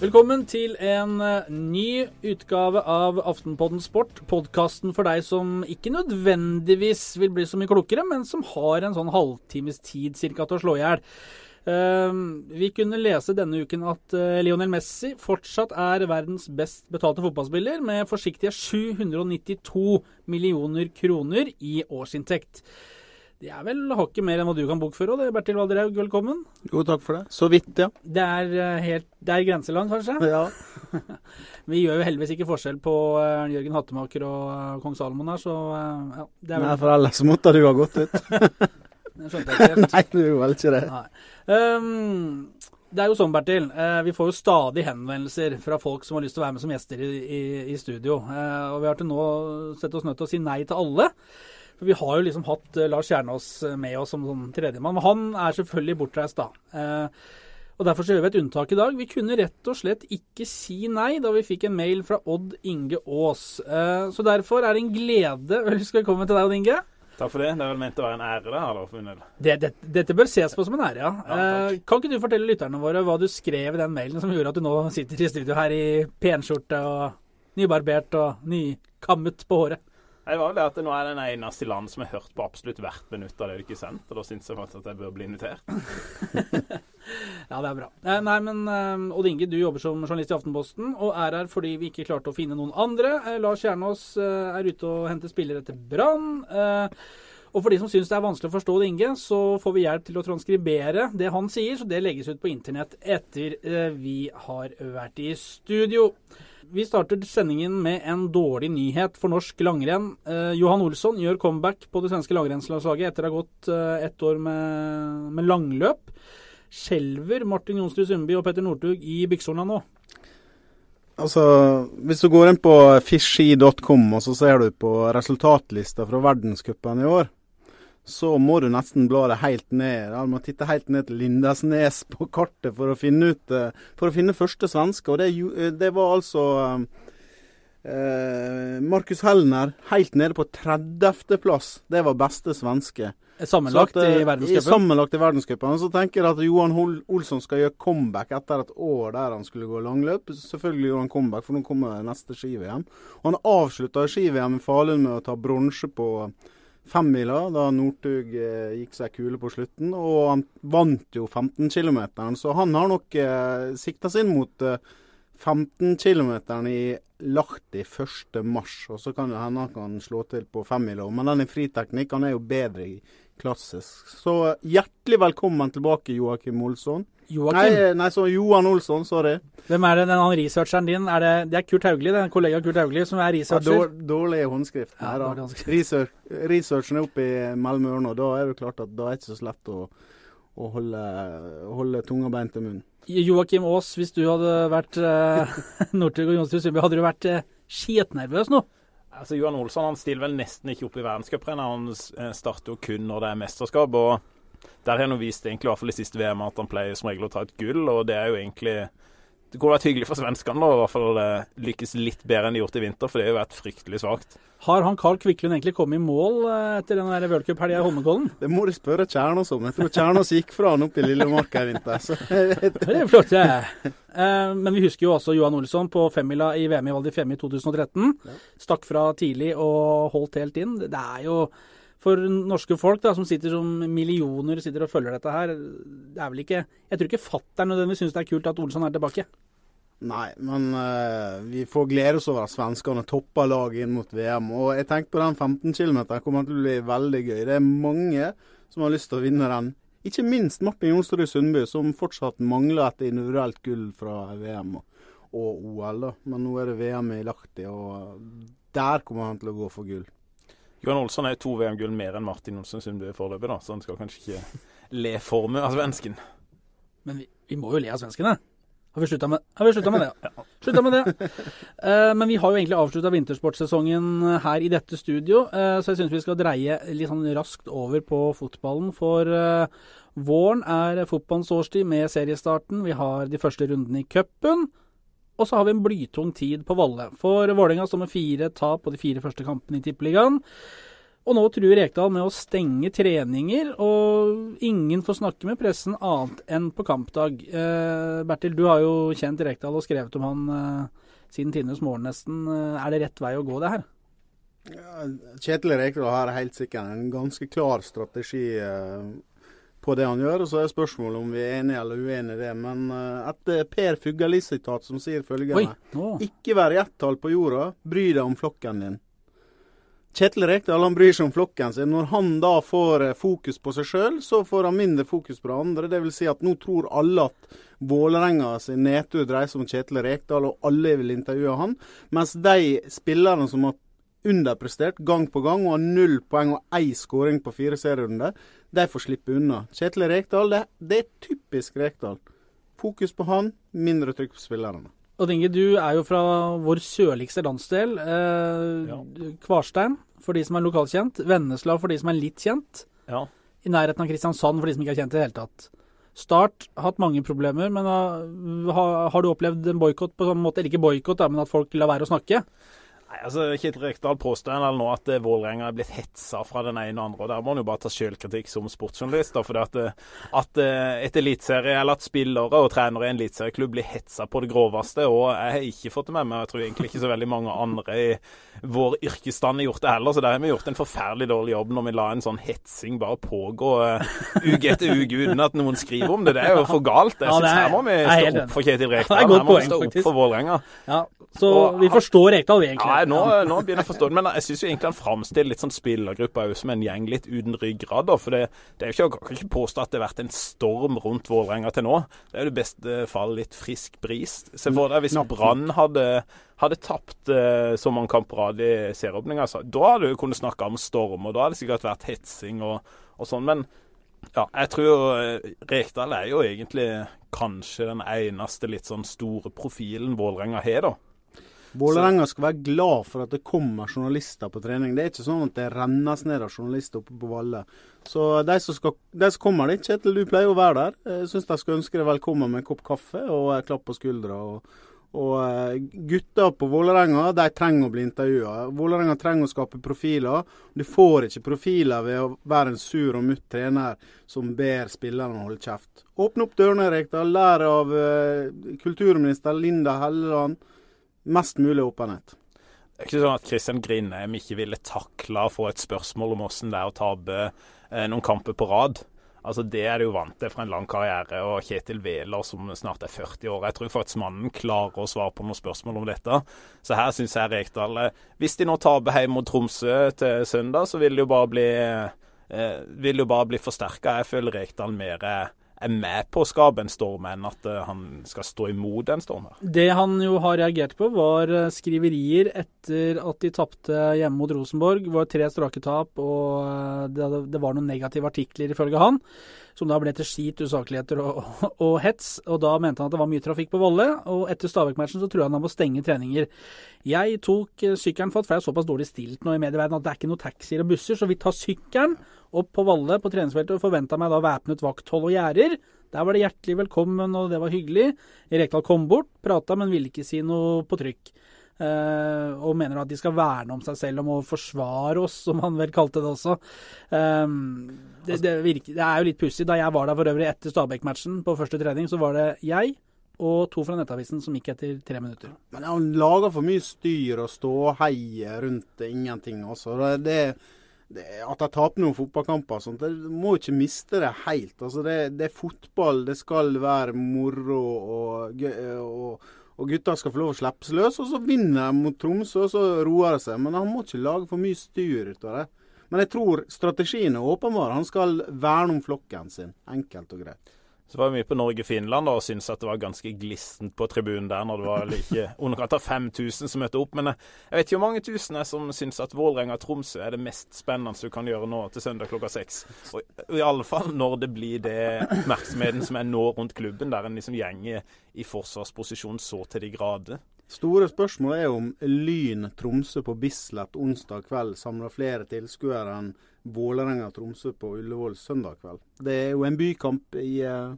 Velkommen til en eh, ny utgave av Aftenpodden Sport. Podkasten for deg som ikke nødvendigvis vil bli så mye klokere, men som har en sånn halvtimes tid cirka til å slå i hjel. Uh, vi kunne lese denne uken at uh, Lionel Messi fortsatt er verdens best betalte fotballspiller, med forsiktige 792 millioner kroner i årsinntekt. Det er vel hakket mer enn hva du kan bokføre òg, Bertil Valderhaug. Velkommen. Jo, takk for det. Så vidt, ja. Det er uh, helt Det er grenseland, kanskje? Ja. Vi gjør jo heldigvis ikke forskjell på uh, Jørgen Hattemaker og uh, kong Salomon her, så ja. Det er vel... Nei, for ellers måtte du ha gått ut. det skjønte jeg ikke helt. Nei, du gjorde vel ikke det. Um, det er jo sånn, Bertil. Eh, vi får jo stadig henvendelser fra folk som har lyst til å være med som gjester i, i, i studio. Eh, og vi har til nå sett oss nødt til å si nei til alle. For Vi har jo liksom hatt uh, Lars Kjernås eh, med oss som sånn tredjemann. Men han er selvfølgelig bortreist, da. Eh, og Derfor så gjør vi et unntak i dag. Vi kunne rett og slett ikke si nei da vi fikk en mail fra Odd Inge Aas. Eh, så derfor er det en glede å ønske velkommen til deg, Odd Inge. Takk for det. Det er vel ment å være en ære, det her, da, for min del. Det, det, dette bør ses på som en ære, ja. ja eh, kan ikke du fortelle lytterne våre hva du skrev i den mailen som gjorde at du nå sitter i studio her i penskjorte og nybarbert og nykammet på håret? Det var vel det at nå er den eneste i landet som har hørt på absolutt hvert minutt av det du ikke sendte. da syns jeg faktisk at jeg bør bli invitert. ja, det er bra. Eh, nei, men uh, Odd Inge, du jobber som journalist i Aftenposten og er her fordi vi ikke klarte å finne noen andre. Uh, Lars Kjernås er ute og henter spillere til Brann. Og for de som syns det er vanskelig å forstå Odd Inge, så får vi hjelp til å transkribere det han sier, så det legges ut på internett etter vi har vært i studio. Vi starter sendingen med en dårlig nyhet for norsk langrenn. Eh, Johan Olsson gjør comeback på det svenske langrennslandslaget etter å ha gått eh, ett år med, med langløp. Skjelver Martin Jonsrud Sundby og Petter Northug i byksorna nå? Altså, Hvis du går inn på fishy.com og så ser du på resultatlista fra verdenscupen i år, så må du nesten bla deg helt ned. Du må titte helt ned til Lindesnes på kartet for å finne ut eh, For å finne første svenske. Og det, eh, det var altså eh, Markus Hellner helt nede på 30.-plass. Det var beste svenske. Sammenlagt at, i verdenscupen? Sammenlagt i verdenscupen. Så tenker jeg at Johan Olsson skal gjøre comeback etter et år der han skulle gå langløp. Selvfølgelig gjorde han comeback, for nå kommer neste ski-VM. Han avslutta ski-VM i Falun med å ta bronse på femmila da Northug eh, gikk seg kule på slutten. Og han vant jo 15 km, så han har nok eh, sikta seg inn mot eh, 15 km i Lahti 1. mars. Og så kan det hende han kan slå til på femmila. Men den i friteknikk, han er jo bedre i klassisk. Så hjertelig velkommen tilbake, Joakim Olsson. Joakim? Nei, nei, så Johan Olsson, sorry. Hvem er det, den researcheren din? Er det, det, er Kurt Haugli, den er kollega Kurt Haugli som er researcher? Ja, dårlig håndskrift. Ja, dårlig håndskrift. Research, researchen er oppe i mellom ørene, og da er det klart at da er det ikke så lett å, å holde, holde tunga beint i munnen. Joakim Aas, hvis du hadde vært eh, Northug og Jonstrud Sundby, hadde du vært eh, skitnervøs nå? Altså, Johan Olsson han stiller vel nesten ikke opp i verdenscuprennet. Han eh, starter jo kun når det er mesterskap. og der har han vist egentlig, i hvert fall i siste VM at han pleier som regel å ta et gull, og det er jo egentlig det kunne vært hyggelig for svenskene å i hvert fall eh, lykkes litt bedre enn de gjort i vinter, for det har jo vært fryktelig svakt. Har han Carl Kviklund egentlig kommet i mål eh, etter den v-cup-helga i Holmenkollen? Det må du spørre Kjernås om. Jeg tror Kjernås gikk fra han opp i Lillemarka i vinter. Så. det er flott, det. Eh, men vi husker jo også Johan Olsson på femmila i VM i Val di Fiemme i 2013. Stakk fra tidlig og holdt helt inn. Det er jo for norske folk da, som sitter som millioner sitter og følger dette her, det er vel ikke Jeg tror ikke fatter'n nødvendigvis syns det er kult at Olsson er tilbake. Nei, men uh, vi får glede oss over at svenskene topper laget inn mot VM. Og jeg tenker på den 15 km kommer til å bli veldig gøy. Det er mange som har lyst til å vinne den. Ikke minst Martin Jonsrud Sundby, som fortsatt mangler et individuelt gull fra VM og, og OL. da. Men nå er det VM i Lahti, og der kommer han til å gå for gull. Johan Olsson er to VM-gull mer enn Martin Olsen Sundby foreløpig, da, så han skal kanskje ikke le for mye av svensken. Men vi, vi, må jo le av svenskene. Har vi slutta med, med, det? Ja. Slutta med det. Uh, men vi har jo egentlig avslutta vintersportsesongen her i dette studio, uh, så jeg syns vi skal dreie litt sånn raskt over på fotballen. For uh, våren er fotballens årstid med seriestarten. Vi har de første rundene i cupen. Og så har vi en blytung tid på Valle. For Vålerenga står med fire tap på de fire første kampene i Tippeligaen. Og nå truer Rekdal med å stenge treninger, og ingen får snakke med pressen annet enn på kampdag. Eh, Bertil, du har jo kjent Rekdal og skrevet om han eh, siden tidenes morgen nesten. Eh, er det rett vei å gå, det her? Ja, Kjetil Rekdal har helt sikkert en ganske klar strategi eh, på det han gjør. og Så er spørsmålet om vi er enige eller uenige i det. Men eh, et eh, Per Fugelli-sitat som sier følgende Oi. Ikke vær i ett tall på jorda, bry deg om flokken din. Kjetil Rekdal han bryr seg om flokken sin. Når han da får eh, fokus på seg sjøl, så får han mindre fokus på andre. Det vil si at nå tror alle at Vålerenga sin nedtur dreier seg om Kjetil Rekdal, og alle vil intervjue han. Mens de spillerne som har underprestert gang på gang og har null poeng og én skåring på fire serierunder, de får slippe unna. Kjetil Rekdal, det, det er typisk Rekdal. Fokus på han, mindre trykk på spillerne. Odd Inge, du er jo fra vår sørligste landsdel. Eh, Ja. Kvarstein, for de som er lokalkjent. Vennesla for de som er litt kjent. Ja. I nærheten av Kristiansand for de som ikke er kjent i det hele tatt. Start har hatt mange problemer, men har, har- har du opplevd en boikott på sånn måte? Eller ikke boikott, men at folk lar være å snakke? Nei, altså Kjetil Rekdal påstår nå at eh, Vålerenga er blitt hetsa fra den ene og andre. og Der må han jo bare ta selvkritikk som sportsjournalist. da, fordi at, eh, at eh, et eliteserie, eller at spillere og trenere i en eliteserieklubb blir hetsa på det groveste. Og jeg har ikke fått det med meg, og jeg tror egentlig ikke så veldig mange andre i vår yrkesstand har gjort det heller. Så der har vi gjort en forferdelig dårlig jobb når vi lar en sånn hetsing bare pågå uh, uke etter uke uten at noen skriver om det. Det er jo for galt. Jeg Ja, synes er- Her må vi stå opp for Kjetil Rekdal. Her må vi stå opp for Vålerenga. Ja, så vi forstår Rekdal, egentlig. Ja, nå, nå begynner jeg å forstå det. Men jeg syns egentlig han framstiller litt sånn spillergruppa jo som en gjeng litt uten ryggrad. da, For det, det er jo ikke, kan ikke påstå at det har vært en storm rundt Vålerenga til nå. Det er jo i beste fall litt frisk bris. Se for deg hvis Brann hadde, hadde tapt eh, så mange kamper av i serieåpninga. Altså. Da hadde du kunnet snakke om storm, og da hadde det sikkert vært hetsing og, og sånn. Men ja, jeg tror eh, Rekdal er jo egentlig kanskje den eneste litt sånn store profilen Vålerenga har, da. Vålerenga skal være glad for at det kommer journalister på trening. Det er ikke sånn at det rennes ned av journalister oppe på Valle. Så de som, skal, de som kommer dit, Kjetil, du pleier å være der. Jeg syns de skal ønske deg velkommen med en kopp kaffe og klapp på skuldra. Og, og eh, gutta på Vålerenga de trenger å bli intervjua. Vålerenga trenger å skape profiler. Du får ikke profiler ved å være en sur og mutt trener som ber spillerne holde kjeft. Åpne opp dørene, Rekdal. Lær av eh, kulturminister Linda Helleland. Mest mulig åpenhet. Det er ikke sånn at Christian Grindheim ikke ville takla å få et spørsmål om hvordan det er å tape eh, noen kamper på rad. Altså Det er det jo vant til fra en lang karriere. Og Kjetil Wæler, som snart er 40 år Jeg tror faktisk mannen klarer å svare på noen spørsmål om dette. Så her syns jeg Rekdal eh, Hvis de nå taper hjemme mot Tromsø til søndag, så vil det jo bare bli eh, bare bli forsterka. Jeg føler Rekdal mer er, er med på å skape en storm enn at eh, han skal stå imot en storm her. Det han jo har reagert på, var eh, skriverier etter at de tapte hjemme mot Rosenborg. Det var tre strake tap, og eh, det, var noen negative artikler ifølge han. Som da ble til skit, usakligheter og, og, og hets. Og da mente han at det var mye trafikk på Volle. Og etter Stabæk-matchen så tror han han må stenge treninger. Jeg tok eh, sykkelen fatt, for jeg er såpass dårlig stilt nå i medieverdenen at det er ikke noen taxier og busser, så vi tar sykkelen opp på Valle på treningsfeltet og forventa meg da væpnet vakthold og gjerder. Der var det hjertelig velkommen, og det var hyggelig. Rekdal kom bort, prata, men ville ikke si noe på trykk. Eh, og mener at de skal verne om seg selv om å forsvare oss, som han vel kalte det også. Eh, det, det, virker, det er jo litt pussig. Da jeg var der for øvrig etter Stabæk-matchen på første trening, så var det jeg og to fra Nettavisen som gikk etter tre minutter. Men han lager for mye styr og ståhei rundt ingenting. Også. Det, det, at de taper noen fotballkamper og sånt, det må ikke miste det helt. Altså, det, det er fotball, det skal være moro, og, og, og gutta skal få lov å slippes løs. Og så vinner de mot Tromsø, og så roer det seg. Men han må ikke lage for mye styr ut av det. Men jeg tror strategien er åpenbar. Han skal verne om flokken sin. Enkelt og greit. Så var vi på Norge-Finland og syntes at det var ganske glissent på tribunen der når det var like underkant av 5000 som møtte opp. Men eh, jeg vet ikke hvor mange tusen er som syns at Vålerenga-Tromsø er det mest spennende du kan gjøre nå til søndag klokka seks. Og og i alle fall når det blir det oppmerksomheten som er nå rundt klubben, der en liksom gjenger i forsvarsposisjon så til de grader. Store spørsmål er om Lyn Tromsø på Bislett onsdag kveld samler flere tilskuere enn Vålerenga Tromsø på Ullevål søndag kveld. Det er jo en bykamp i, eh,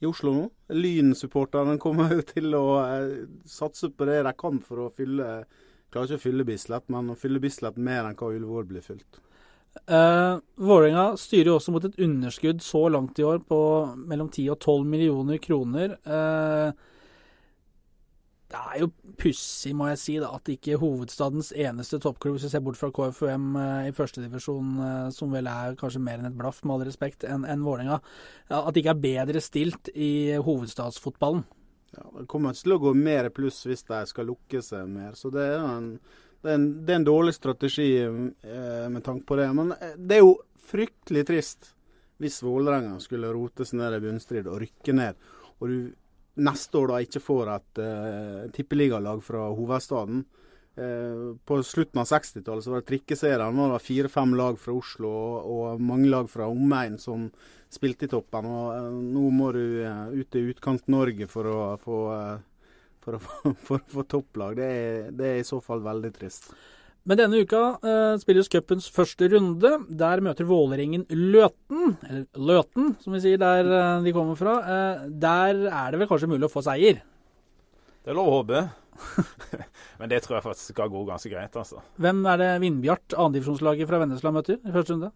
i Oslo nå. Lyn-supporterne kommer jo til å eh, satse på det de kan for å fylle Klarer ikke å fylle Bislett, men å fylle Bislett mer enn hva Ullevål blir fylt. Uh, Vålerenga styrer jo også mot et underskudd så langt i år på mellom 10 og 12 millioner kroner. Uh, det er jo pussig, må jeg si, da, at ikke hovedstadens eneste toppklubb, hvis vi ser bort fra KFUM uh, i førstedivisjon, uh, som vel er kanskje mer enn et blaff, med all respekt, enn en Vålerenga, at det ikke er bedre stilt i hovedstadsfotballen. Ja, Det kommer til å gå mer pluss hvis de skal lukke seg mer. så det er en det er, en, det er en dårlig strategi eh, med tanke på det. Men eh, det er jo fryktelig trist hvis Vålerenga skulle rote seg ned i bunnstrid og rykke ned, og du neste år da ikke får et uh, tippeligalag fra hovedstaden. Uh, på slutten av 60-tallet var det trikkeserien. Det var fire-fem lag fra Oslo og, og, mange lag fra omegn som spilte i toppen. og uh, Nå må du ut i Utkant-Norge for å få for å for å få topplag. Det er, det er, i så fall veldig trist. Men denne uka uh, spilles cupens første runde. Der møter Vålerengen Løten, eller Løten som vi sier der uh, de kommer fra. Uh, der er det vel kanskje mulig å få seier? Det er lov å håpe. Men det tror jeg faktisk skal gå ganske greit, altså. Hvem er det Vindbjart, andredivisjonslaget fra Vennesla, møter i første runde?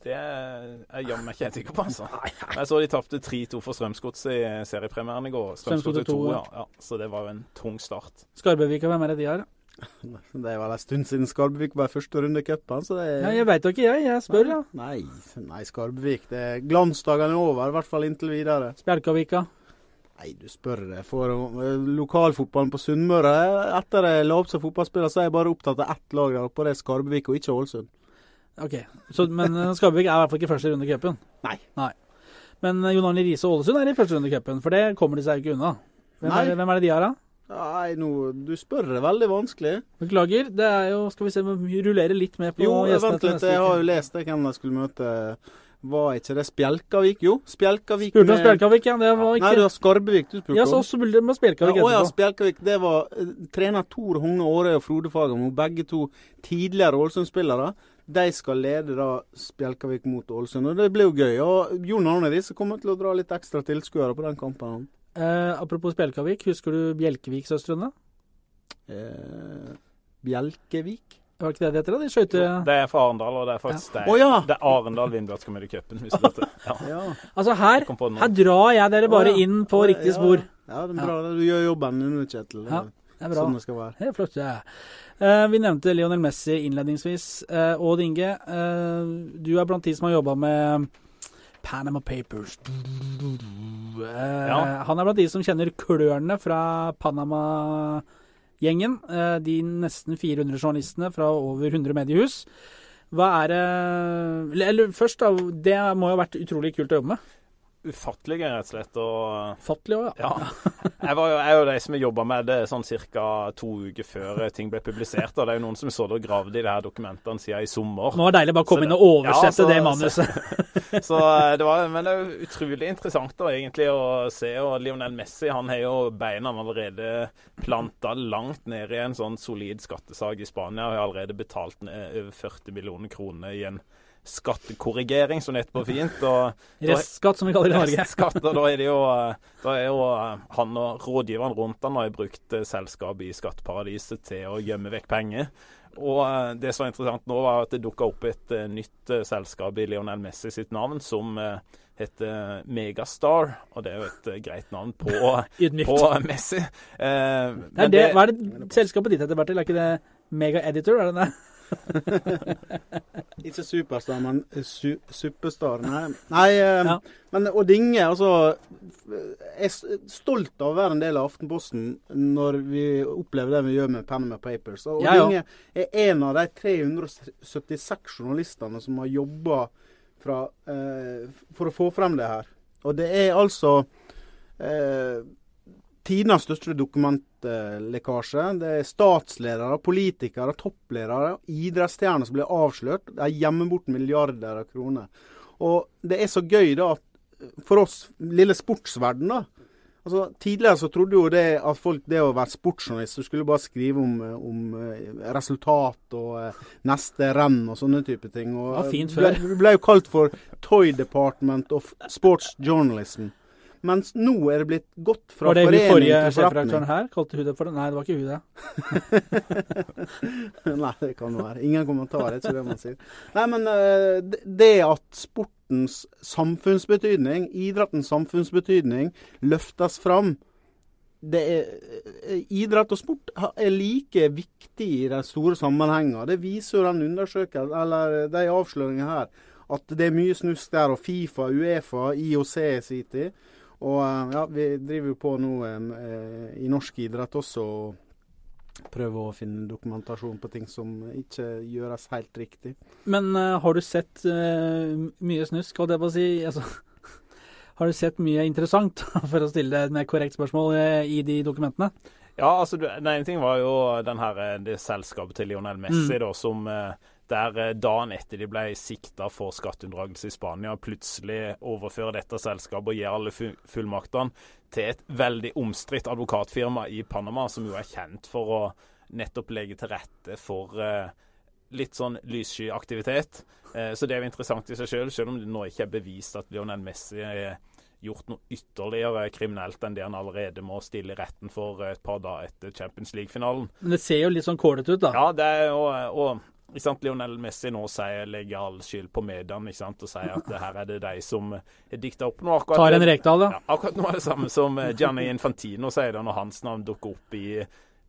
Det er jeg jammen ikke helt sikker på, altså. Jeg så de tapte 3-2 for Strømsgodset i seriepremieren i går. Strømsgodset 2, ja. ja. Så det var jo en tung start. Skarbøvika, hvem er det de har? Det var en stund siden Skarbevik var i første runde i cupen, er ja, Jeg veit ikke, jeg. Jeg spør, ja. Nei, nei Skarbevik. Det er glansdagene over, i hvert fall inntil videre. Spjelkavika? Nei, du spør det. For uh, lokalfotballen på Sunnmøre Etter jeg la opp som fotballspiller, så er jeg bare opptatt av ett lag der oppe, det er Skarbevik og ikke Ålesund. Ok, så, Men eh, Skarbevik er i hvert fall ikke første runde i cupen? Nei. Nei. Men eh, Jon Arne Riise og Ålesund er i første runde i cupen, for det kommer de seg jo ikke unna. Hvem er, hvem er, det de har, da? Nei, nå, Du spør det veldig vanskelig. Beklager. Det er jo Skal vi se, vi rullerer litt med på jo, gjestene Jo, vent litt. Jeg har jo lest det, hvem jeg skulle møte. Var ikke det Spjelkavik? Jo, Spjelkavik Spurte om Spjelkavik, ja. Det var ikke Nei, det var Skarbevik du spurte om. Ja, så også det med Spjelkavik ja, å, ja, Spjelkavik. Det var uh, trener Tor Hogne Aarøy og Frode Fagermo, begge to tidligere Ålesund-spillere. De skal lede da Spjelkavik mot Ålesund, og det blir jo gøy. Og Jon Arne Riise kommer til å dra litt ekstra tilskuere på den kampen. Eh, apropos Spjelkavik, husker du Bjelkevik-søstrene? Eh, Bjelkevik? Var ikke det det heter? da? De skøyte Det er fra Arendal, og det er faktisk ja. det, oh, ja. det er Arendal Vindbjart skal møte cupen. Ja. ja. Altså her, her drar jeg dere bare oh, inn på riktig spor. Ja, det er bra. Du gjør jobben din, Kjetil. Ja, det er bra. Sånn det skal være. Det er flott, ja. Uh, vi nevnte Lionel Messi innledningsvis. Uh, Odd Inge, uh, du er blant de som har jobba med Panama Papers. Uh, ja. Han er blant de som kjenner klørne fra Panama-gjengen. de nesten 400 journalistene fra over 100 mediehus. Hva er det Eller først, da. Det må jo ha vært utrolig kult å jobbe med? Ufattelige, rett og slett. Og, Fattelig òg, ja. ja. Jeg, var jo, jeg jo de som jobba med det sånn ca. to uker før ting ble publisert. Og det er jo noen som så det og gravde i de her dokumentene siden i sommer. Det var deilig bare å komme inn og oversette ja, så, det manuset. så eh, det var, Men det er jo utrolig interessant da, egentlig å se. Og Lionel Messi han har jo beina allerede planta langt ned i en sånn solid skattesak i Spania. Og har allerede betalt ned over 40 millioner kroner i en skattekorrigering, som det heter på fint. Restskatt, som vi kaller det i Norge. Restskatt, og da er det jo, da er jo eh, han og rådgiveren rundt han har brukt eh, selskapet i skatteparadiset til å gjemme vekk penger. Og eh, det som var interessant nå, var at det dukka opp et nytt selskap i Lionel Messi sitt navn, som heter Megastar. Og det er jo et greit navn på, på Messi. Eh, det, det, hva er det selskapet ditt heter, Bertil? Er ikke det Mega Editor? Er det det? Ikke superstar, men su superstar. Nei, Nei eh, ja. men Odd Inge, altså Jeg er stolt av å være en del av Aftenposten når vi opplever det vi gjør med Panama Papers. Og Odd ja, ja. Inge er en av de 376 journalistene som har jobba eh, for å få frem det her. Og det er altså eh, tidenes største dokumentlekkasje. Det er statsledere, politikere, toppledere, idrettsstjerner som blir avslørt. De gjemmer bort milliarder av kroner. Og det er så gøy da at for oss lille sportsverden da, altså Tidligere så trodde jo det at folk det å være sportsjournalist, du skulle bare skrive om, om eh, resultat og eh, neste renn og sånne type ting. Og ja, fint før. ble, ble jo kalt for Toy Department of Sports Journalism. Mens nå er det blitt gått fra forening til forretning. Var det hun forrige sjefredaktøren her? Kalte hun det for det? Nei, det var ikke hun det. Nei, det kan være. Ingen kommentar, det er ikke det man sier. Nei, men eh, det- at sportens samfunnsbetydning, idrettens samfunnsbetydning, løftes fram det er, eh, Idrett og sport er like viktig i den store sammenhengen. Det viser jo den undersøkelsen, eller de avsløringene her, at det er mye snusk der. Og Fifa, Uefa, IOC i sin tid. Og eh, ja, vi driver jo på nå eh, i norsk idrett også og prøver å finne dokumentasjon på ting som ikke gjøres helt riktig. Men eh, har du sett eh, mye snusk, holdt jeg på å si? Altså, har du sett mye interessant, for å stille et mer korrekt spørsmål, eh, i de dokumentene? Ja, altså, den ene ting var jo den her, eh, det selskapet til Lionel Messi, Mm. da, som eh, der eh, dagen etter de ble sikta for skatteunndragelse i Spania, plutselig overfører dette selskapet og gir alle fullmaktene til et veldig omstridt advokatfirma i Panama, som jo er kjent for å nettopp legge til rette for eh, litt sånn lyssky aktivitet. Eh, så det er jo interessant i seg selv, selv om det nå ikke er bevist at Lionel Messi er gjort noe ytterligere kriminelt enn det han allerede må stille i retten for et par dager etter Champions League-finalen. Men det ser jo litt sånn kålete ut, da. Ja, det er jo og, ikke sant, Lionel Messi nå sier, legger all skyld på mediene ikke sant, og sier at her er det de som har dikta opp noe. Akkurat Tar en Rekdal, da. ja, akkurat nå er det samme som eh, Gianni Infantino sier da når hans navn dukker opp i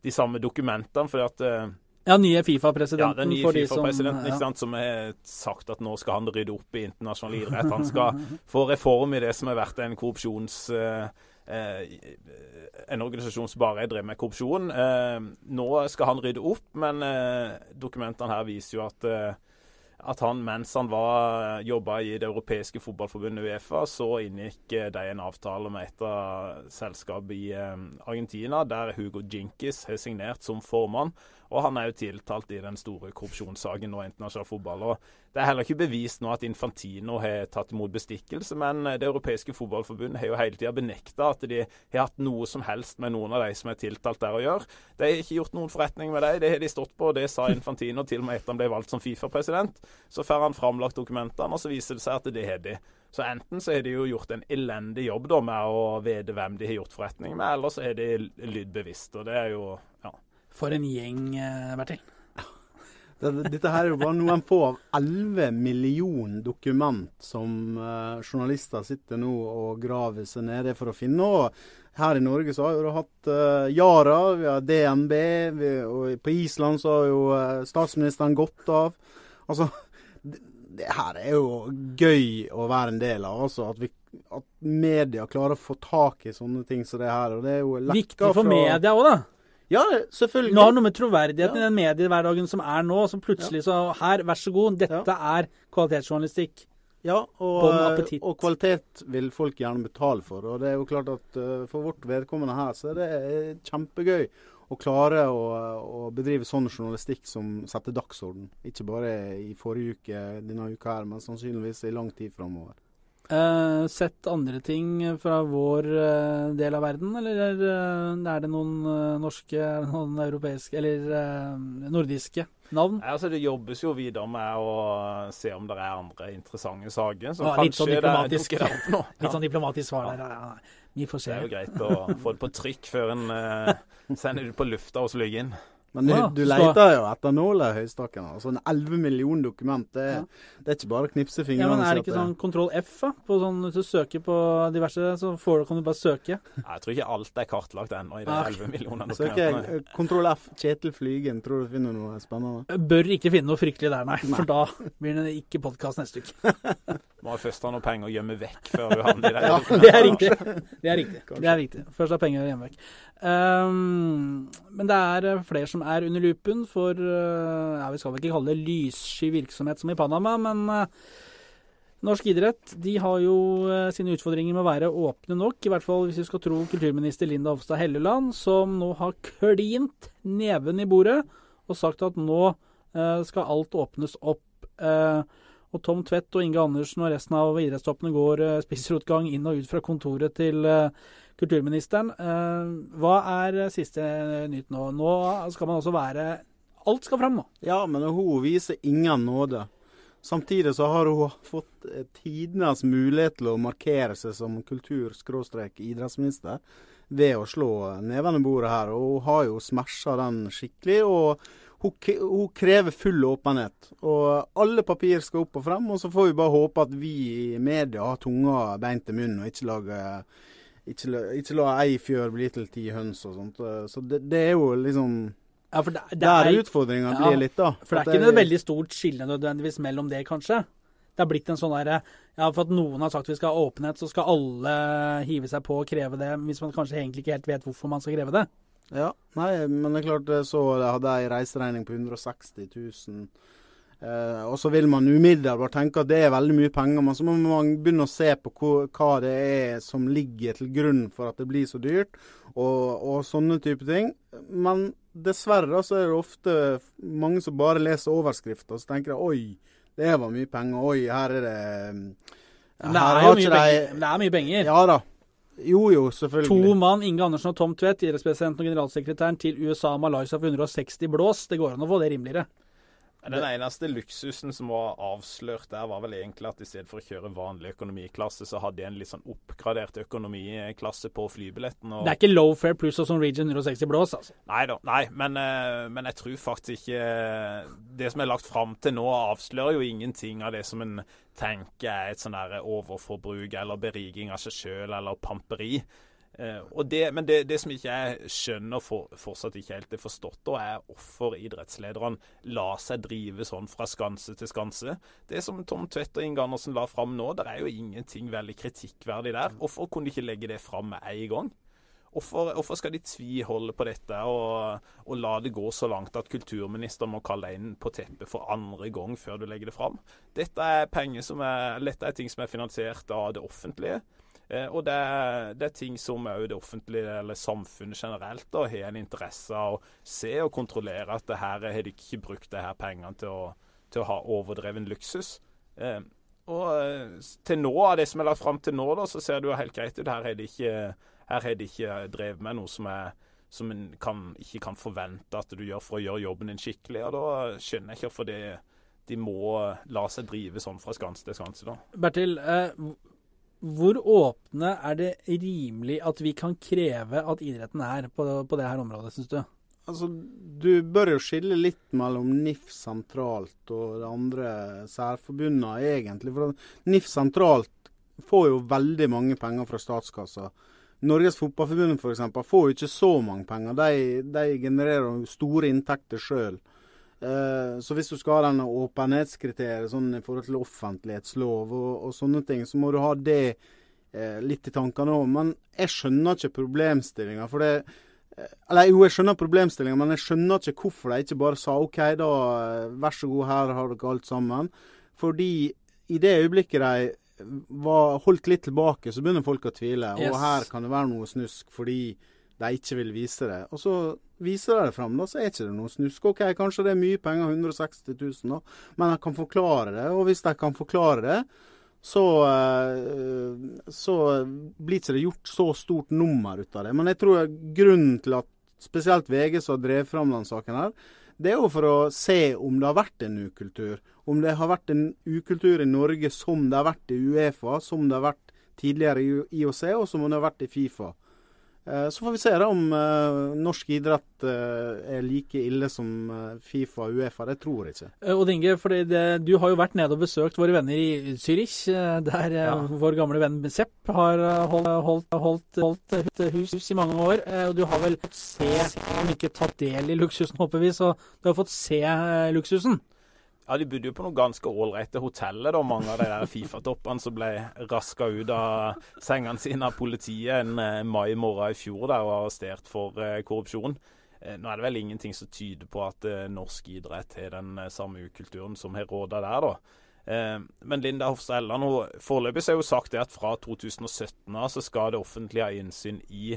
de samme dokumentene. fordi at eh, Ja, nye Fifa-presidenten. den nye Fifa-presidenten ja. sant, som har sagt at nå skal han rydde opp i internasjonal idrett. Han skal få reform i det som har vært en korrupsjons... eh, en organisasjon som bare drev med korrupsjon. Eh, nå skal han rydde opp, men eh, dokumentene her viser jo at eh, at han mens han var jobba i det europeiske fotballforbundet Uefa, så inngikk eh, de en avtale med et av selskapene i eh, Argentina, der Hugo Jinkis har signert som formann. Og han er jo tiltalt i den store korrupsjonssaken nå i internasjonal fotball. og Det er heller ikke bevist nå at Infantino har tatt imot bestikkelse, men det europeiske fotballforbundet har jo hele tida benekta at de har hatt noe som helst med noen av de som er tiltalt der å gjøre. De har ikke gjort noen forretning med dem, det har de stått på, og det sa Infantino til og med etter han ble valgt som Fifa-president. Så får han framlagt dokumentene, og så viser det seg at det har de. Så enten så har de jo gjort en elendig jobb da med å vite hvem de har gjort forretning med, eller så har de lydd bevisst. Og det er jo ja. For en gjeng, eh, Bertil. Dette her er jo bare noen få av 11 millioner dokument som eh, journalister sitter nå og graver seg nede for å finne. Og her i Norge så har vi hatt eh, Yara, vi har DNB, vi, og på Island så har jo statsministeren gått av. Altså, det, det her er jo gøy å være en del av. altså At, vi, at media klarer å få tak i sånne ting som det her. og det er jo Viktig for fra- media òg, da. Ja, selvfølgelig. Nå har noe med troverdigheten Ja. i den mediehverdagen som er nå. Som plutselig så Her, vær så god. Dette er kvalitetsjournalistikk. Ja, og, og kvalitet vil folk gjerne betale for. Og det er jo klart at eh, for vårt vedkommende her, så er det eh, kjempegøy å klare å, å bedrive sånn journalistikk som setter dagsorden. Ikke bare i forrige uke denne uka her, men sannsynligvis i lang tid framover. Eh, sett andre ting fra vår uh, del av verden, eller er, eh, er det noen norske, er det noen europeiske eller nordiske navn? Nei, altså Det jobbes jo videre med å se om det er andre interessante saker. Så Ja, litt sånn det diplomatisk. dukker opp nå. Litt sånn diplomatisk svar der. Ja, ja. Vi får Det er jo greit å få det på trykk før en sender det på lufta og flyr inn. Men du, Ja, du leter jo etter nåla i høystakken. Altså en 11 millioner dokument, det, Ja. det er ikke bare å knipse fingrene. Ja, men Er det ikke sånn kontroll F, da? På sånn, hvis du søker på diverse, så får du, kan du bare søke. Jeg tror ikke alt er kartlagt ennå i de Ah. 11 millioner Søker dokumentene. jeg eh, kontroll F, Kjetil Flygen, tror du finner noe spennende? Bør ikke finne noe fryktelig der, nei. For da blir det ikke podkast neste uke. Må først ha noe penger å gjemme vekk før du havner i det. Ja, Det er riktig. Det er riktig. Det er riktig. Først ha penger hjemme vekk. Um, men det er eh, flere som er under lupen for uh, ja, Vi skal vel ikke kalle det lyssky virksomhet som i Panama, men uh, norsk idrett de har jo uh, sine utfordringer med å være åpne nok. I hvert fall hvis vi skal tro kulturminister Linda Hofstad Helleland, som nå har klint neven i bordet og sagt at nå skal alt åpnes opp. Eh, og Tom Tvedt og Inge Andersen og resten av idrettstoppene går uh, spissrotgang inn og ut fra kontoret til eh, kulturministeren. Eh, hva er eh, siste nytt nå? Nå skal man også være Alt skal fram nå. Ja, men hun viser ingen nåde. Samtidig så har hun fått eh, tidenes mulighet til å markere seg som kultur-idrettsminister ved å slå neven i bordet her. Og hun har jo smasha den skikkelig. og hun, hun, krever full åpenhet. Og alle papir skal opp og frem. Og så får vi bare håpe at vi i media har tunga beint i munnen og ikke lager ikke, ikke la ei fjør bli til ti høns og sånt. Så det, det er jo liksom ja, for det, det Der utfordringa blir litt, da. For det er ikke noe veldig stort skille nødvendigvis mellom det, kanskje. Det har blitt en sånn derre Ja, for at noen har sagt vi skal ha åpenhet, så skal alle hive seg på og kreve det, hvis man kanskje egentlig ikke helt vet hvorfor man skal kreve det. Ja, nei, men det er klart så jeg hadde ei reiseregning på 160 000 Eh, og så vil man umiddelbart tenke at det er veldig mye penger, men så må man begynne å se på hva, det er som ligger til grunn for at det blir så dyrt, og, og sånne type ting. Men dessverre så er det ofte mange som bare leser overskrifter, og så tenker de oi, det var mye penger. Oi, her er det her det, er mye penger. det er mye penger. Ja da. Jo, jo, selvfølgelig. To mann, Inge Andersen og Tom Tvedt, idrettspresidenten og generalsekretæren til USA og Malaysia for 160 blås. Det går an å få det rimeligere. Den eneste luksusen som var avslørt der, var vel egentlig at i stedet for å kjøre vanlig økonomiklasse, så hadde de en litt sånn oppgradert økonomiklasse på flybilletten. det er ikke low fare pluss og sånn Region 160 blås, altså? Nei da, nei, men, eh, men, jeg tror faktisk ikke Det som er lagt fram til nå, avslører jo ingenting av det som en tenker er et sånn overforbruk eller beriging av seg sjøl eller pamperi. Uh, det, men det, det, som ikke jeg skjønner for, fortsatt ikke helt er forstått, da, er hvorfor idrettslederne lar seg drive sånn fra skanse til skanse. Det som Tom Tvedt og Inge Andersen la fram nå, det er jo ingenting veldig kritikkverdig der. Hvorfor kunne de ikke legge det fram med en gang? Hvorfor, hvorfor, skal de tviholde på dette og, og, la det gå så langt at kulturministeren må kalle deg inn på teppet for andre gang før du legger det fram? Dette er penger som er, dette er ting som er finansiert av det offentlige. Eh, og det, det, er ting som òg det offentlige eller samfunnet generelt da, har en interesse av å se og kontrollere at det her har de ikke brukt det her pengene til å, til å ha overdreven luksus. Eh, og eh, til nå, av det som er lagt fram til nå, da, så ser det jo helt greit ut. Her har de ikke, ikke drevet med noe som, er, som en kan, ikke kan forvente at du gjør for å gjøre jobben din skikkelig. og Da skjønner jeg ikke hvorfor de, de må la seg drive sånn fra skanse til skanse. da. Bertil, eh, hvor åpne er det rimelig at vi kan kreve at idretten er på, på det her området, syns du? Altså, Du bør jo skille litt mellom NIF sentralt og de andre særforbundene, egentlig. For NIF sentralt får jo veldig mange penger fra statskassa. Norges Fotballforbund f.eks. får jo ikke så mange penger. De, de genererer store inntekter sjøl. Eh, så hvis du skal ha denne åpenhetskriteriet sånn i forhold til offentlighetslov og, og sånne ting, så må du ha det eh, litt i tankene òg. Men jeg skjønner ikke problemstillinga. For det eh, Eller jo, jeg skjønner problemstillinga, men jeg skjønner ikke hvorfor de ikke bare sa OK, da vær så god, her har dere alt sammen. Fordi i det øyeblikket de var holdt litt tilbake, så begynner folk å tvile. Yes. Og her kan det være noe snusk fordi de ikke vil vise det. Og så viser de det fram, da, så er ikke det noe snusk. OK, kanskje det er mye penger, 160 000, da, men de kan forklare det. Og hvis de kan forklare det, så, eh, så blir ikke det gjort så stort nummer ut av det. Men jeg tror grunnen til at spesielt VG som har drevet fram denne saken her, det er jo for å se om det har vært en ukultur. Om det har vært en ukultur i Norge som det har vært i Uefa, som det har vært tidligere i IOC, og som det har vært i Fifa. Eh, så får vi se da om uh, norsk idrett uh, er like ille som Fifa og Uefa. Det tror jeg ikke. Odd Inge, det, du har jo vært nede og besøkt våre venner i Zürich, der ja. vår gamle venn Sepp har holdt, holdt, holdt, holdt, hus i mange år. og du har vel fått se, om ikke tatt del i luksusen, håper vi, så du har fått se luksusen? Ja, De bodde jo på noen ganske ålreite hoteller, da, mange av de der Fifa-toppene som ble raska ut av sengene sine av politiet en eh, mai morgen i fjor der og arrestert for eh, korrupsjon. Eh, nå er det vel ingenting som tyder på at norsk idrett har den samme ukulturen som har råda der, da. Men Linda Hofstad Helleland foreløpig har jo sagt det at fra 2017 av så skal det offentlige ha innsyn i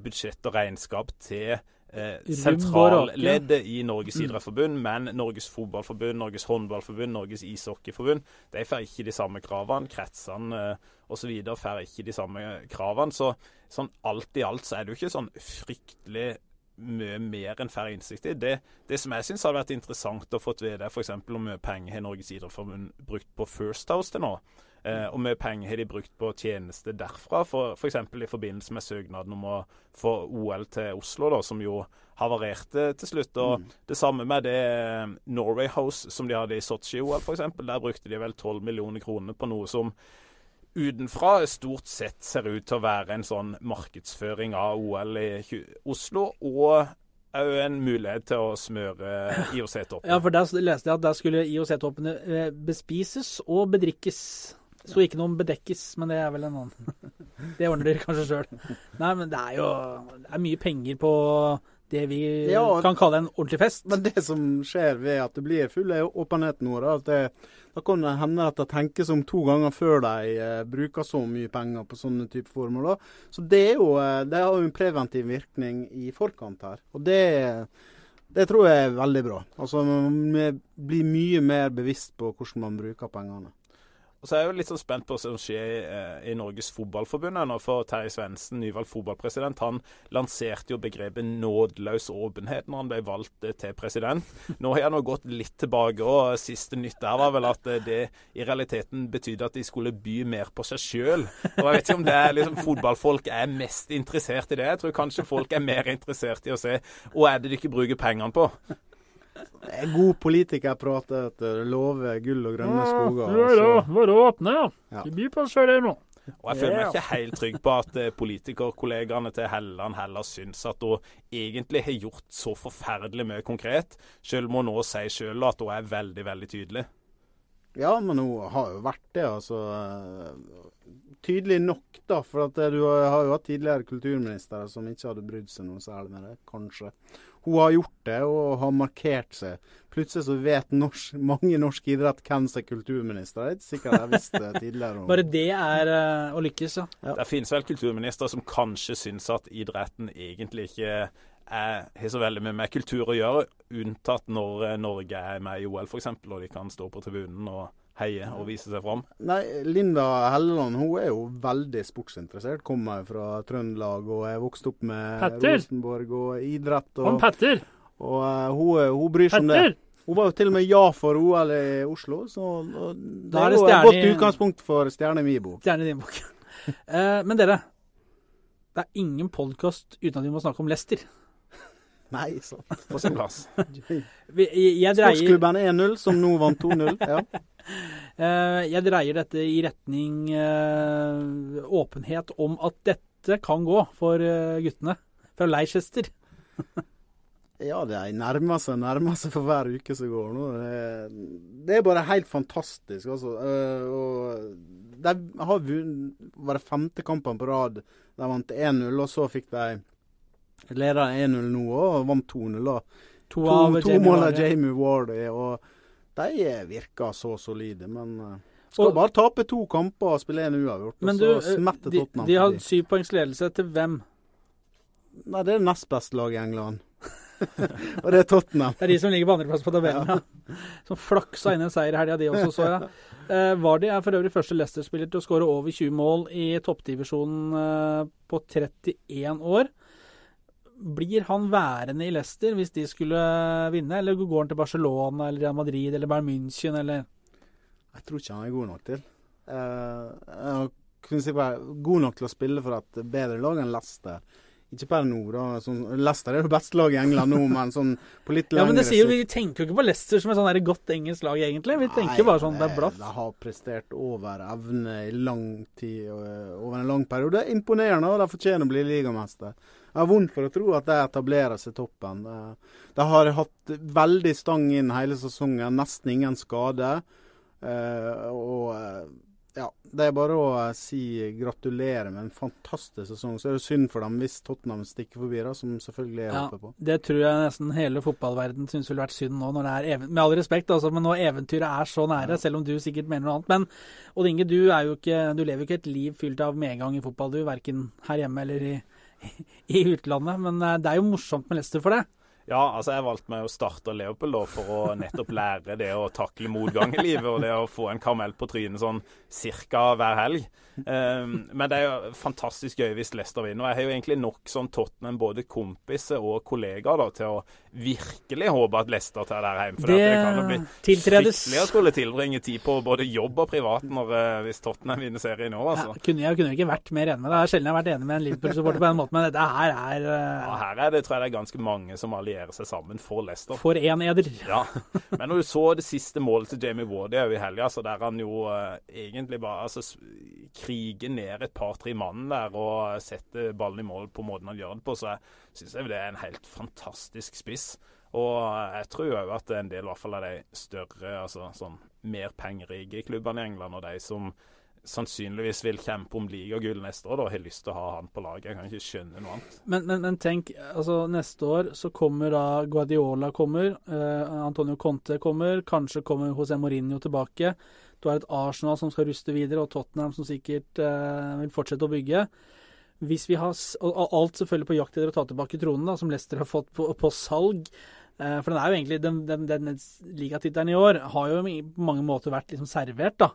budsjett og regnskap til eh, sentralleddet i Norges mm. idrettsforbund, men Norges fotballforbund, Norges håndballforbund, Norges ishockeyforbund de får ikke de samme kravene. Kretsene eh, osv. får ikke de samme kravene. Så sånn alt i alt så er det jo ikke sånn fryktelig mye mer enn færre innsikt i. Det, det som jeg syns hadde vært interessant å få vite, f.eks. hvor mye penger har Norges idrettsforbund brukt på First House til nå. Eh, og mye penger har de brukt på tjenester derfra, f.eks. For i forbindelse med søknaden om å få OL til Oslo, da, som jo havarerte til slutt. Og mm. Det samme med det eh, Norway House som de hadde i Sotsji-OL, f.eks. Der brukte de vel 12 millioner kroner på noe som utenfra stort sett ser ut til å være en sånn markedsføring av OL i Oslo. og òg en mulighet til å smøre IOC-toppene. Ja, for der leste jeg at der skulle IOC-toppene eh, bespises og bedrikkes. Sto ikke noe om bedekkes, men det er vel en annen. Det ordner dere kanskje sjøl. Nei, men det er jo det er mye penger på det vi ja, kan kalle en ordentlig fest. Men det som skjer ved at det blir full åpenhet nå, da, at det, da kan det hende at det tenkes om to ganger før de eh, bruker så mye penger på sånne type formål. Så det, er jo, eh, det har jo en preventiv virkning i forkant her. Og det, det tror jeg er veldig bra. Altså, Vi blir mye mer bevisst på hvordan man bruker pengene. Og så er jeg jo litt sånn spent på hva som skjer eh, i Norges Fotballforbund nå. For Terje Svendsen, nyvalgt fotballpresident, han lanserte jo begrepet nådeløs åpenhet når han ble valgt eh, til president. Nå har han gått litt tilbake, og siste nytt der var vel at eh, det i realiteten betydde at de skulle by mer på seg sjøl. Og jeg vet ikke om det er liksom fotballfolk er mest interessert i det. Jeg tror kanskje folk er mer interessert i å se hva er det de ikke bruker pengene på. Det er god politikerprat. Love gull og grønne skoger. Ja, ja, Være åpne, ja. ja. De byr på oss sjøl, det nå. Og Jeg føler meg ikke helt trygg på at eh, politikerkollegaene til Helleland heller syns at hun egentlig har gjort så forferdelig mye konkret, selv om hun nå sier selv at hun er veldig, veldig tydelig. Ja, men hun har jo vært det, altså. Tydelig nok, da. For at du har jo hatt tidligere kulturministre som ikke hadde brydd seg noe særlig med det, kanskje hun har gjort det og har markert seg. Plutselig så vet norsk, mange norsk idrett hvem som er kulturminister. Det er ikke sikkert jeg visste det tidligere. Bare det er uh, å lykkes, ja. ja. Det finnes vel kulturministre som kanskje syns at idretten egentlig ikke har så veldig mye med kultur å gjøre, unntatt når eh, Norge er med i OL f.eks., og de kan stå på tribunen og heie og vise seg fram? Nei, Linda Helleland hun er jo veldig sportsinteressert. Kommer fra Trøndelag og er vokst opp med Petter. Rosenborg og idrett. Og, Han Petter! Og uh, hun, hun, bryr seg om det. Hun var jo til og med ja for OL i Oslo, så det da er, det jo et godt utgangspunkt for Stjerne i min bok. Stjerne i din bok. uh, men dere, det er ingen podkast uten at vi må snakke om Lester. Nei, så På sin plass. Sportsklubben 1-0, som nå vant 2-0. Ja. Eh, jeg dreier dette i retning eh, åpenhet om at dette kan gå for eh, guttene fra Leicester. ja, det nærmer seg nærmer seg for hver uke som går nå. Det er bare helt fantastisk, altså. Og de har vunnet Var det femte kampen på rad de vant 1-0, og så fikk de leder 1-0 nå og vant 2-0. To, to, to mål av Jamie Ward. og de virker så solide. Men uh, skal og, bare tape to kamper og spille én uavgjort. og du, Tottenham. de, de har syvpoengsledelse poengs ledelse til hvem? Nei, Det er det nest beste laget i England. og det er Tottenham. Det er de som ligger på andreplass på tabellen, ja. Som flaksa inn en seier i helga, de også, så jeg. Eh, Vardy er for øvrig første Leicester-spiller til å skåre over 20 mål i toppdivisjonen eh, på 31 år. Blir han værende i Leicester hvis de skulle vinne, eller går han til Barcelona eller Real Madrid eller Bayern München, eller? Jeg tror ikke han er god nok til. Uh, kunne si bare god nok til å spille for et bedre lag enn Leicester. Ikke per nå, da. Sånn, Leicester er det beste laget i England nå, men sånn på litt lengre Ja, men det sier jo, Vi tenker jo ikke på Leicester som et sånn godt engelsk lag, egentlig. Vi tenker Nei, bare sånn det er blaff. De har prestert over evne i lang tid, over en lang periode. Det er imponerende, og de fortjener å bli ligamester. Jeg har vondt for å tro at de etablerer seg toppen. De har hatt veldig stang inn hele sesongen, nesten ingen skade. Eh, og eh, ja, det er bare å si gratulerer med en fantastisk sesong. Så er det synd for dem hvis Tottenham stikker forbi, da, som selvfølgelig er ja, oppe på. Det tror jeg nesten hele fotballverden syns ville vært synd nå, når det er med all respekt, altså, men nå eventyret er så nære, selv om du sikkert mener noe annet. Men Odd Inge, du, er jo ikke, du lever jo ikke et liv fylt av medgang i fotball, du. Verken her hjemme eller i i utlandet. Men eh, det er jo morsomt med Leicester for det. Ja, altså jeg valgte meg å starte Leopold da, for å nettopp lære det å takle motgang i livet, og det å få en karamell på trynet sånn cirka hver helg. Um, men det er jo fantastisk gøy hvis Leicester vinner. og Jeg har jo egentlig nok sånn Tottenham, både kompiser og kollegaer, til å virkelig håpe at Leicester tar det her hjem. For det, det kan jo bli tiltredes fryktelig å skulle tilbringe tid på både jobb og privat når, uh, hvis Tottenham vinner serien nå. Altså. Ja, kunne, jeg kunne ikke vært mer enig med deg. Sjelden jeg har vært enig med en Liverpool-supporter på den måten, men dette her er uh... ja, Her er det, tror jeg det er ganske mange som allierer seg sammen for Leicester. For én eder. Ja. Men når du så det siste målet til Jamie Wardy i helga, så der han jo uh, egentlig bare altså, kriger ned et par-tre mann der og setter ballen i mål på måten han gjør det på, så syns jeg det er en helt fantastisk spiss. Og jeg tror òg at en del hvert fall av de større, altså sånn mer pengerike klubbene i England, og de som sannsynligvis vil kjempe om ligagull neste år, da har lyst til å ha han på laget. Jeg kan ikke skjønne noe annet. Men, men, men tenk, altså neste år så kommer da Guardiola kommer, eh, Antonio Conte kommer, kanskje kommer José Mourinho tilbake. Du har et Arsenal som skal ruste videre, og Tottenham som sikkert eh, vil fortsette å bygge. Hvis vi har, og alt selvfølgelig på jakt etter å ta tilbake tronen, da, som Leicester har fått på, på salg. Eh, for den er jo egentlig, den, den, den ligatittelen i år har jo på mange måter vært liksom servert, da.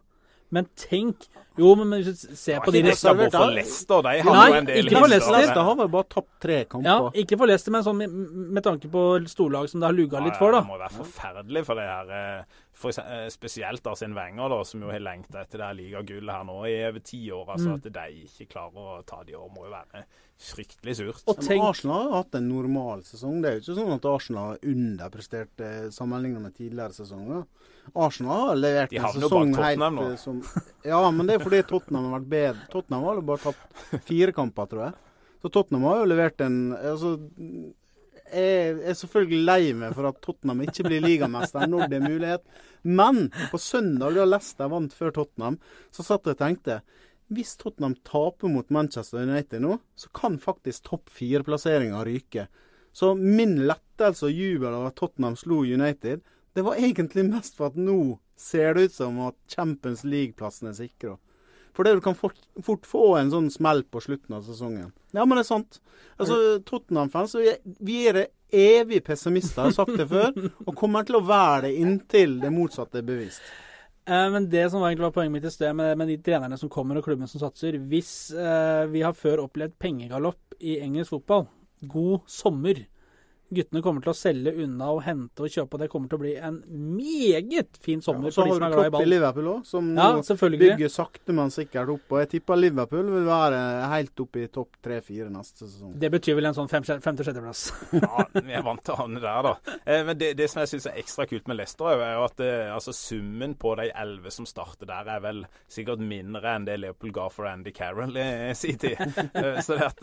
Men tenk Jo, men hvis du ser på de reservert, for Leicester, de har Nei, jo en del ikke for Leicester. Leicester har vel bare tapt tre kamper. Ja, ikke for Leicester, men sånn med, med tanke på storlag som det har luga litt for, da. Det må være forferdelig for det her. For, eh, spesielt Arsene Wenger, da, som jo har lengta etter det her ligagullet her nå i over ti år. altså Mm. At de ikke klarer å ta de år, må jo være fryktelig surt. Og Men tenk Arsenal har hatt en normal sesong. Det er jo ikke sånn at Arsenal har underprestert eh, sammenlignet med tidligere sesonger. Arsenal har levert en sesong helt eh, som Ja, men det er fordi Tottenham har vært bedre. Tottenham har jo bare tapt fire kamper, tror jeg. Så Tottenham har jo levert en altså, jeg er selvfølgelig lei meg for at Tottenham ikke blir ligamester når det er mulighet. Men på søndag, da Leicester vant før Tottenham, så satt jeg og tenkte hvis Tottenham taper mot Manchester United nå, så kan faktisk topp fire-plasseringa ryke. Så min lettelse og jubel over at Tottenham slo United, det var egentlig mest for at nå ser det ut som at Champions League-plassen er sikra. For det du kan fort, fort få en sånn smell på slutten av sesongen. Ja, men det er sant. Altså, Tottenham-fans, vi, er- vi det evig pessimister, jeg har sagt det før, og kommer til å være det inntil det motsatte er bevist. Eh, Men det som egentlig var poenget mitt i sted, med, med de trenerne som kommer og klubben som satser Hvis eh, vi har før opplevd pengegalopp i engelsk fotball, god sommer Guttene kommer til å selge unna og hente og kjøpe, og det kommer til å bli en meget fin sommer ja, for de som er glad i Klopp i ball. Liverpool òg, som Ja, bygger sakte, men sikkert opp. Og jeg tipper Liverpool vil være helt oppe i topp tre-fire neste sesong. Det betyr vel en sånn fem- femte-sjetteplass. Ja, vi er vant til å havne der, da. Eh, men det, det som jeg syns er ekstra kult med Leicester, er jo- at eh, altså, summen på de elleve som starter der, er vel sikkert mindre enn det Leopold ga for Andy Carroll i sin tid. Eh, så det at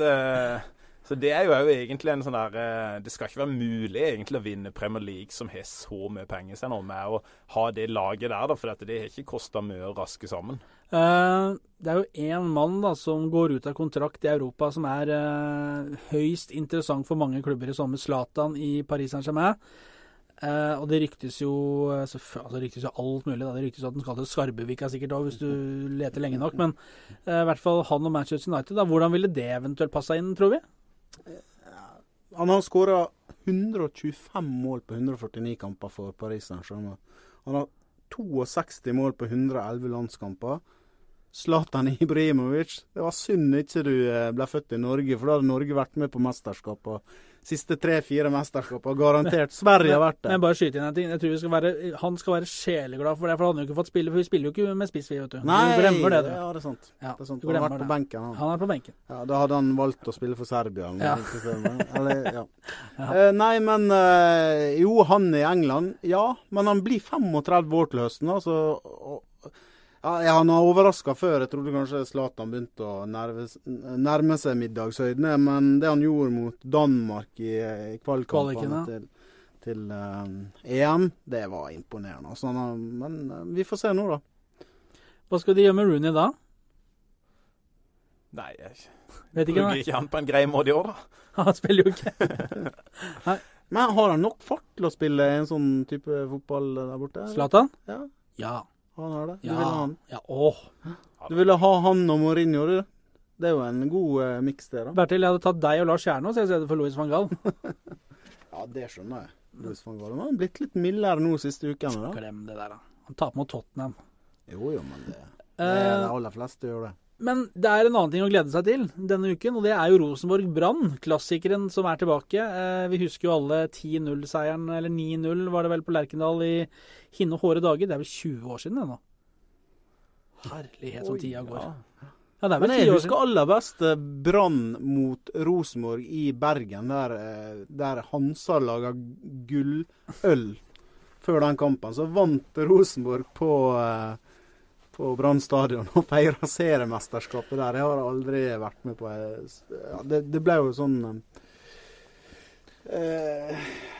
så det er jo egentlig en sånn der eh, Det skal ikke være mulig egentlig å vinne Premier League som har så mye penger seg nå, med å ha det laget der, da, for det har ikke kosta mye å raske sammen. Uh, det er jo én mann da som går ut av kontrakt i Europa som er uh, høyst interessant for mange klubber i sommer. Zlatan i Paris Saint-Germain. Uh, og det ryktes jo altså, det ryktes jo alt mulig. Da. Det ryktes at den skal til Skarbevika sikkert òg, hvis du leter lenge nok. Men i hvert fall han og Manchester United. Da. Hvordan ville det eventuelt passa inn, tror vi? Han har skåra 125 mål på 149 kamper for Paris Saint-Germain. Han har 62 mål på 111 landskamper. Zlatan Ibrahimovic. Det var synd ikke du eh, ble født i Norge, for da hadde Norge vært med på mesterskapene. Siste tre-fire mesterskapene. Garantert. Sverige har vært det. Men bare skyte inn en ting. Jeg tror vi skal være, Han skal være sjeleglad for det, for han har jo ikke fått spille. For vi spiller jo ikke med spiss, vi, vet du. Nei, du glemmer det, du. Ja, det er sant. Ja, Det er sant. Han har vært på benken, han. Han er på benken. Ja, Da hadde han valgt å spille for Serbia. Ja. Eller, ja. Eh, nei, men uh, Jo, han er i England, ja. Men han blir 35 år til høsten. Altså, og, ja, han har overraska før. Jeg trodde kanskje Zlatan begynte å nerve, nærme seg middagshøydene. Men det han gjorde mot Danmark i, i kvalkampene til, til uh, EM, det var imponerende. Altså, han men uh, vi får se nå, da. Hva skal de gjøre med Rooney da? Nei, jeg Vet ikke. bruker ikke han på en grei måte i år, da. Han spiller jo ikke. Men har han nok fart til å spille en sånn type fotball der borte? Zlatan? Ja, Ja. Han har det. Du Ja. ville ha han. ja. Åh. Du ville ha han og Mourinho, du. Det er jo en god uh, miks, det, da. Bertil, jeg hadde tatt deg og Lars Kjernås i stedet for Louis van Gaal. Ja, det skjønner jeg. Louis van Gaal. Han har blitt litt mildere nå siste ukene. da. Glem det der, da. Han taper mot Tottenham. Jo, jo, men det, det er de Eh, aller fleste gjør det. Men det er en annen ting å glede seg til denne uken, og det er jo Rosenborg Brann. Klassikeren som er tilbake. Eh, vi husker jo alle 10-0-seieren, eller 9-0 var det vel på Lerkendal i hinne hårde dager. Det er vel 20 år siden det nå. Herlighet som tida går. Ja. Ja, det er Men vel jeg 10 år husker aller best eh, Brann mot Rosenborg i Bergen, der, eh, der Hansa laga gulløl før den kampen. Så vant Rosenborg på, eh, på Brann stadion og feira seriemesterskapet der. Jeg har aldri vært med på ja, det, det ble jo sånn eh,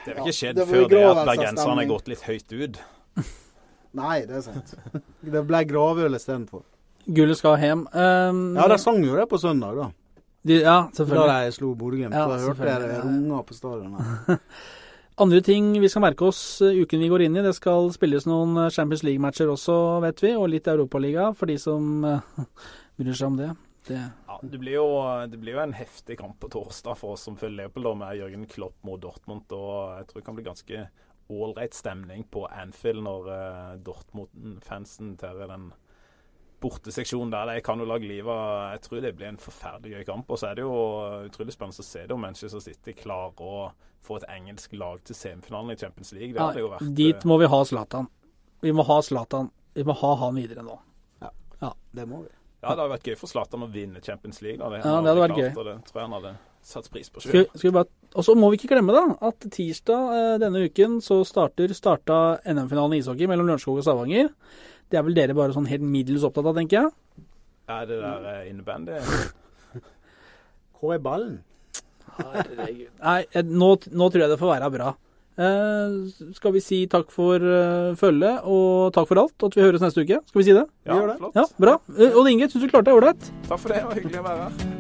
Det har ikke skjedd det før det at bergenserne har gått litt høyt ut. Nei, det er sant. Det ble gravøl istedenfor. Gullet skal hjem. Um, Ja, de sang jo det på søndag, da. de, ja, Da selvfølgelig. de slo Bodø-Glimt. Ja, jeg hørte jeg det runger på stadion. Andre ting vi skal merke oss eh, uken vi går inn i. Det skal spilles noen eh, Champions League-matcher også, vet vi, og litt Europaliga for de som eh, bryr seg om det. det. Ja, det, blir jo, det blir jo en heftig kamp på torsdag for oss som følger Leopold, med Jørgen Klopp mot Dortmund. og Jeg tror det kan bli ganske ålreit stemning på Anfield når Dortmund-fansen tærer den borteseksjonen der. De kan jo lage livet av Jeg tror det blir en forferdelig gøy kamp. Og så er det jo utrolig spennende å se det om Manchester City klarer å få et engelsk lag til semifinalen i Champions League. Det hadde jo vært dit eh, må vi ha Zlatan. Vi må ha Zlatan. Vi må ha han videre nå. ja, Det må vi. Ja, det hadde vært gøy for Zlatan å vinne Champions League. Det, Ja, det hadde vært klart, gøy. og Det tror jeg han hadde satt pris på sjøl. og så må vi ikke glemme da, at tirsdag eh, denne uken så starter starta NM-finalen i ishockey mellom Lørenskog og Stavanger. Det er vel dere bare sånn helt middels opptatt av, tenker jeg. Er det der eh, innebandy? Hva er ballen? Herregud. Nei, eh, nå, nå tror jeg det får være bra. Eh, skal vi si takk for uh, følget, og takk for alt, og at vi høres neste uke? Skal vi si det? Ja, gjør det. flott. Ja, bra. Odd Inge, syns du klarte deg ålreit? Takk for det, det var hyggelig å være her.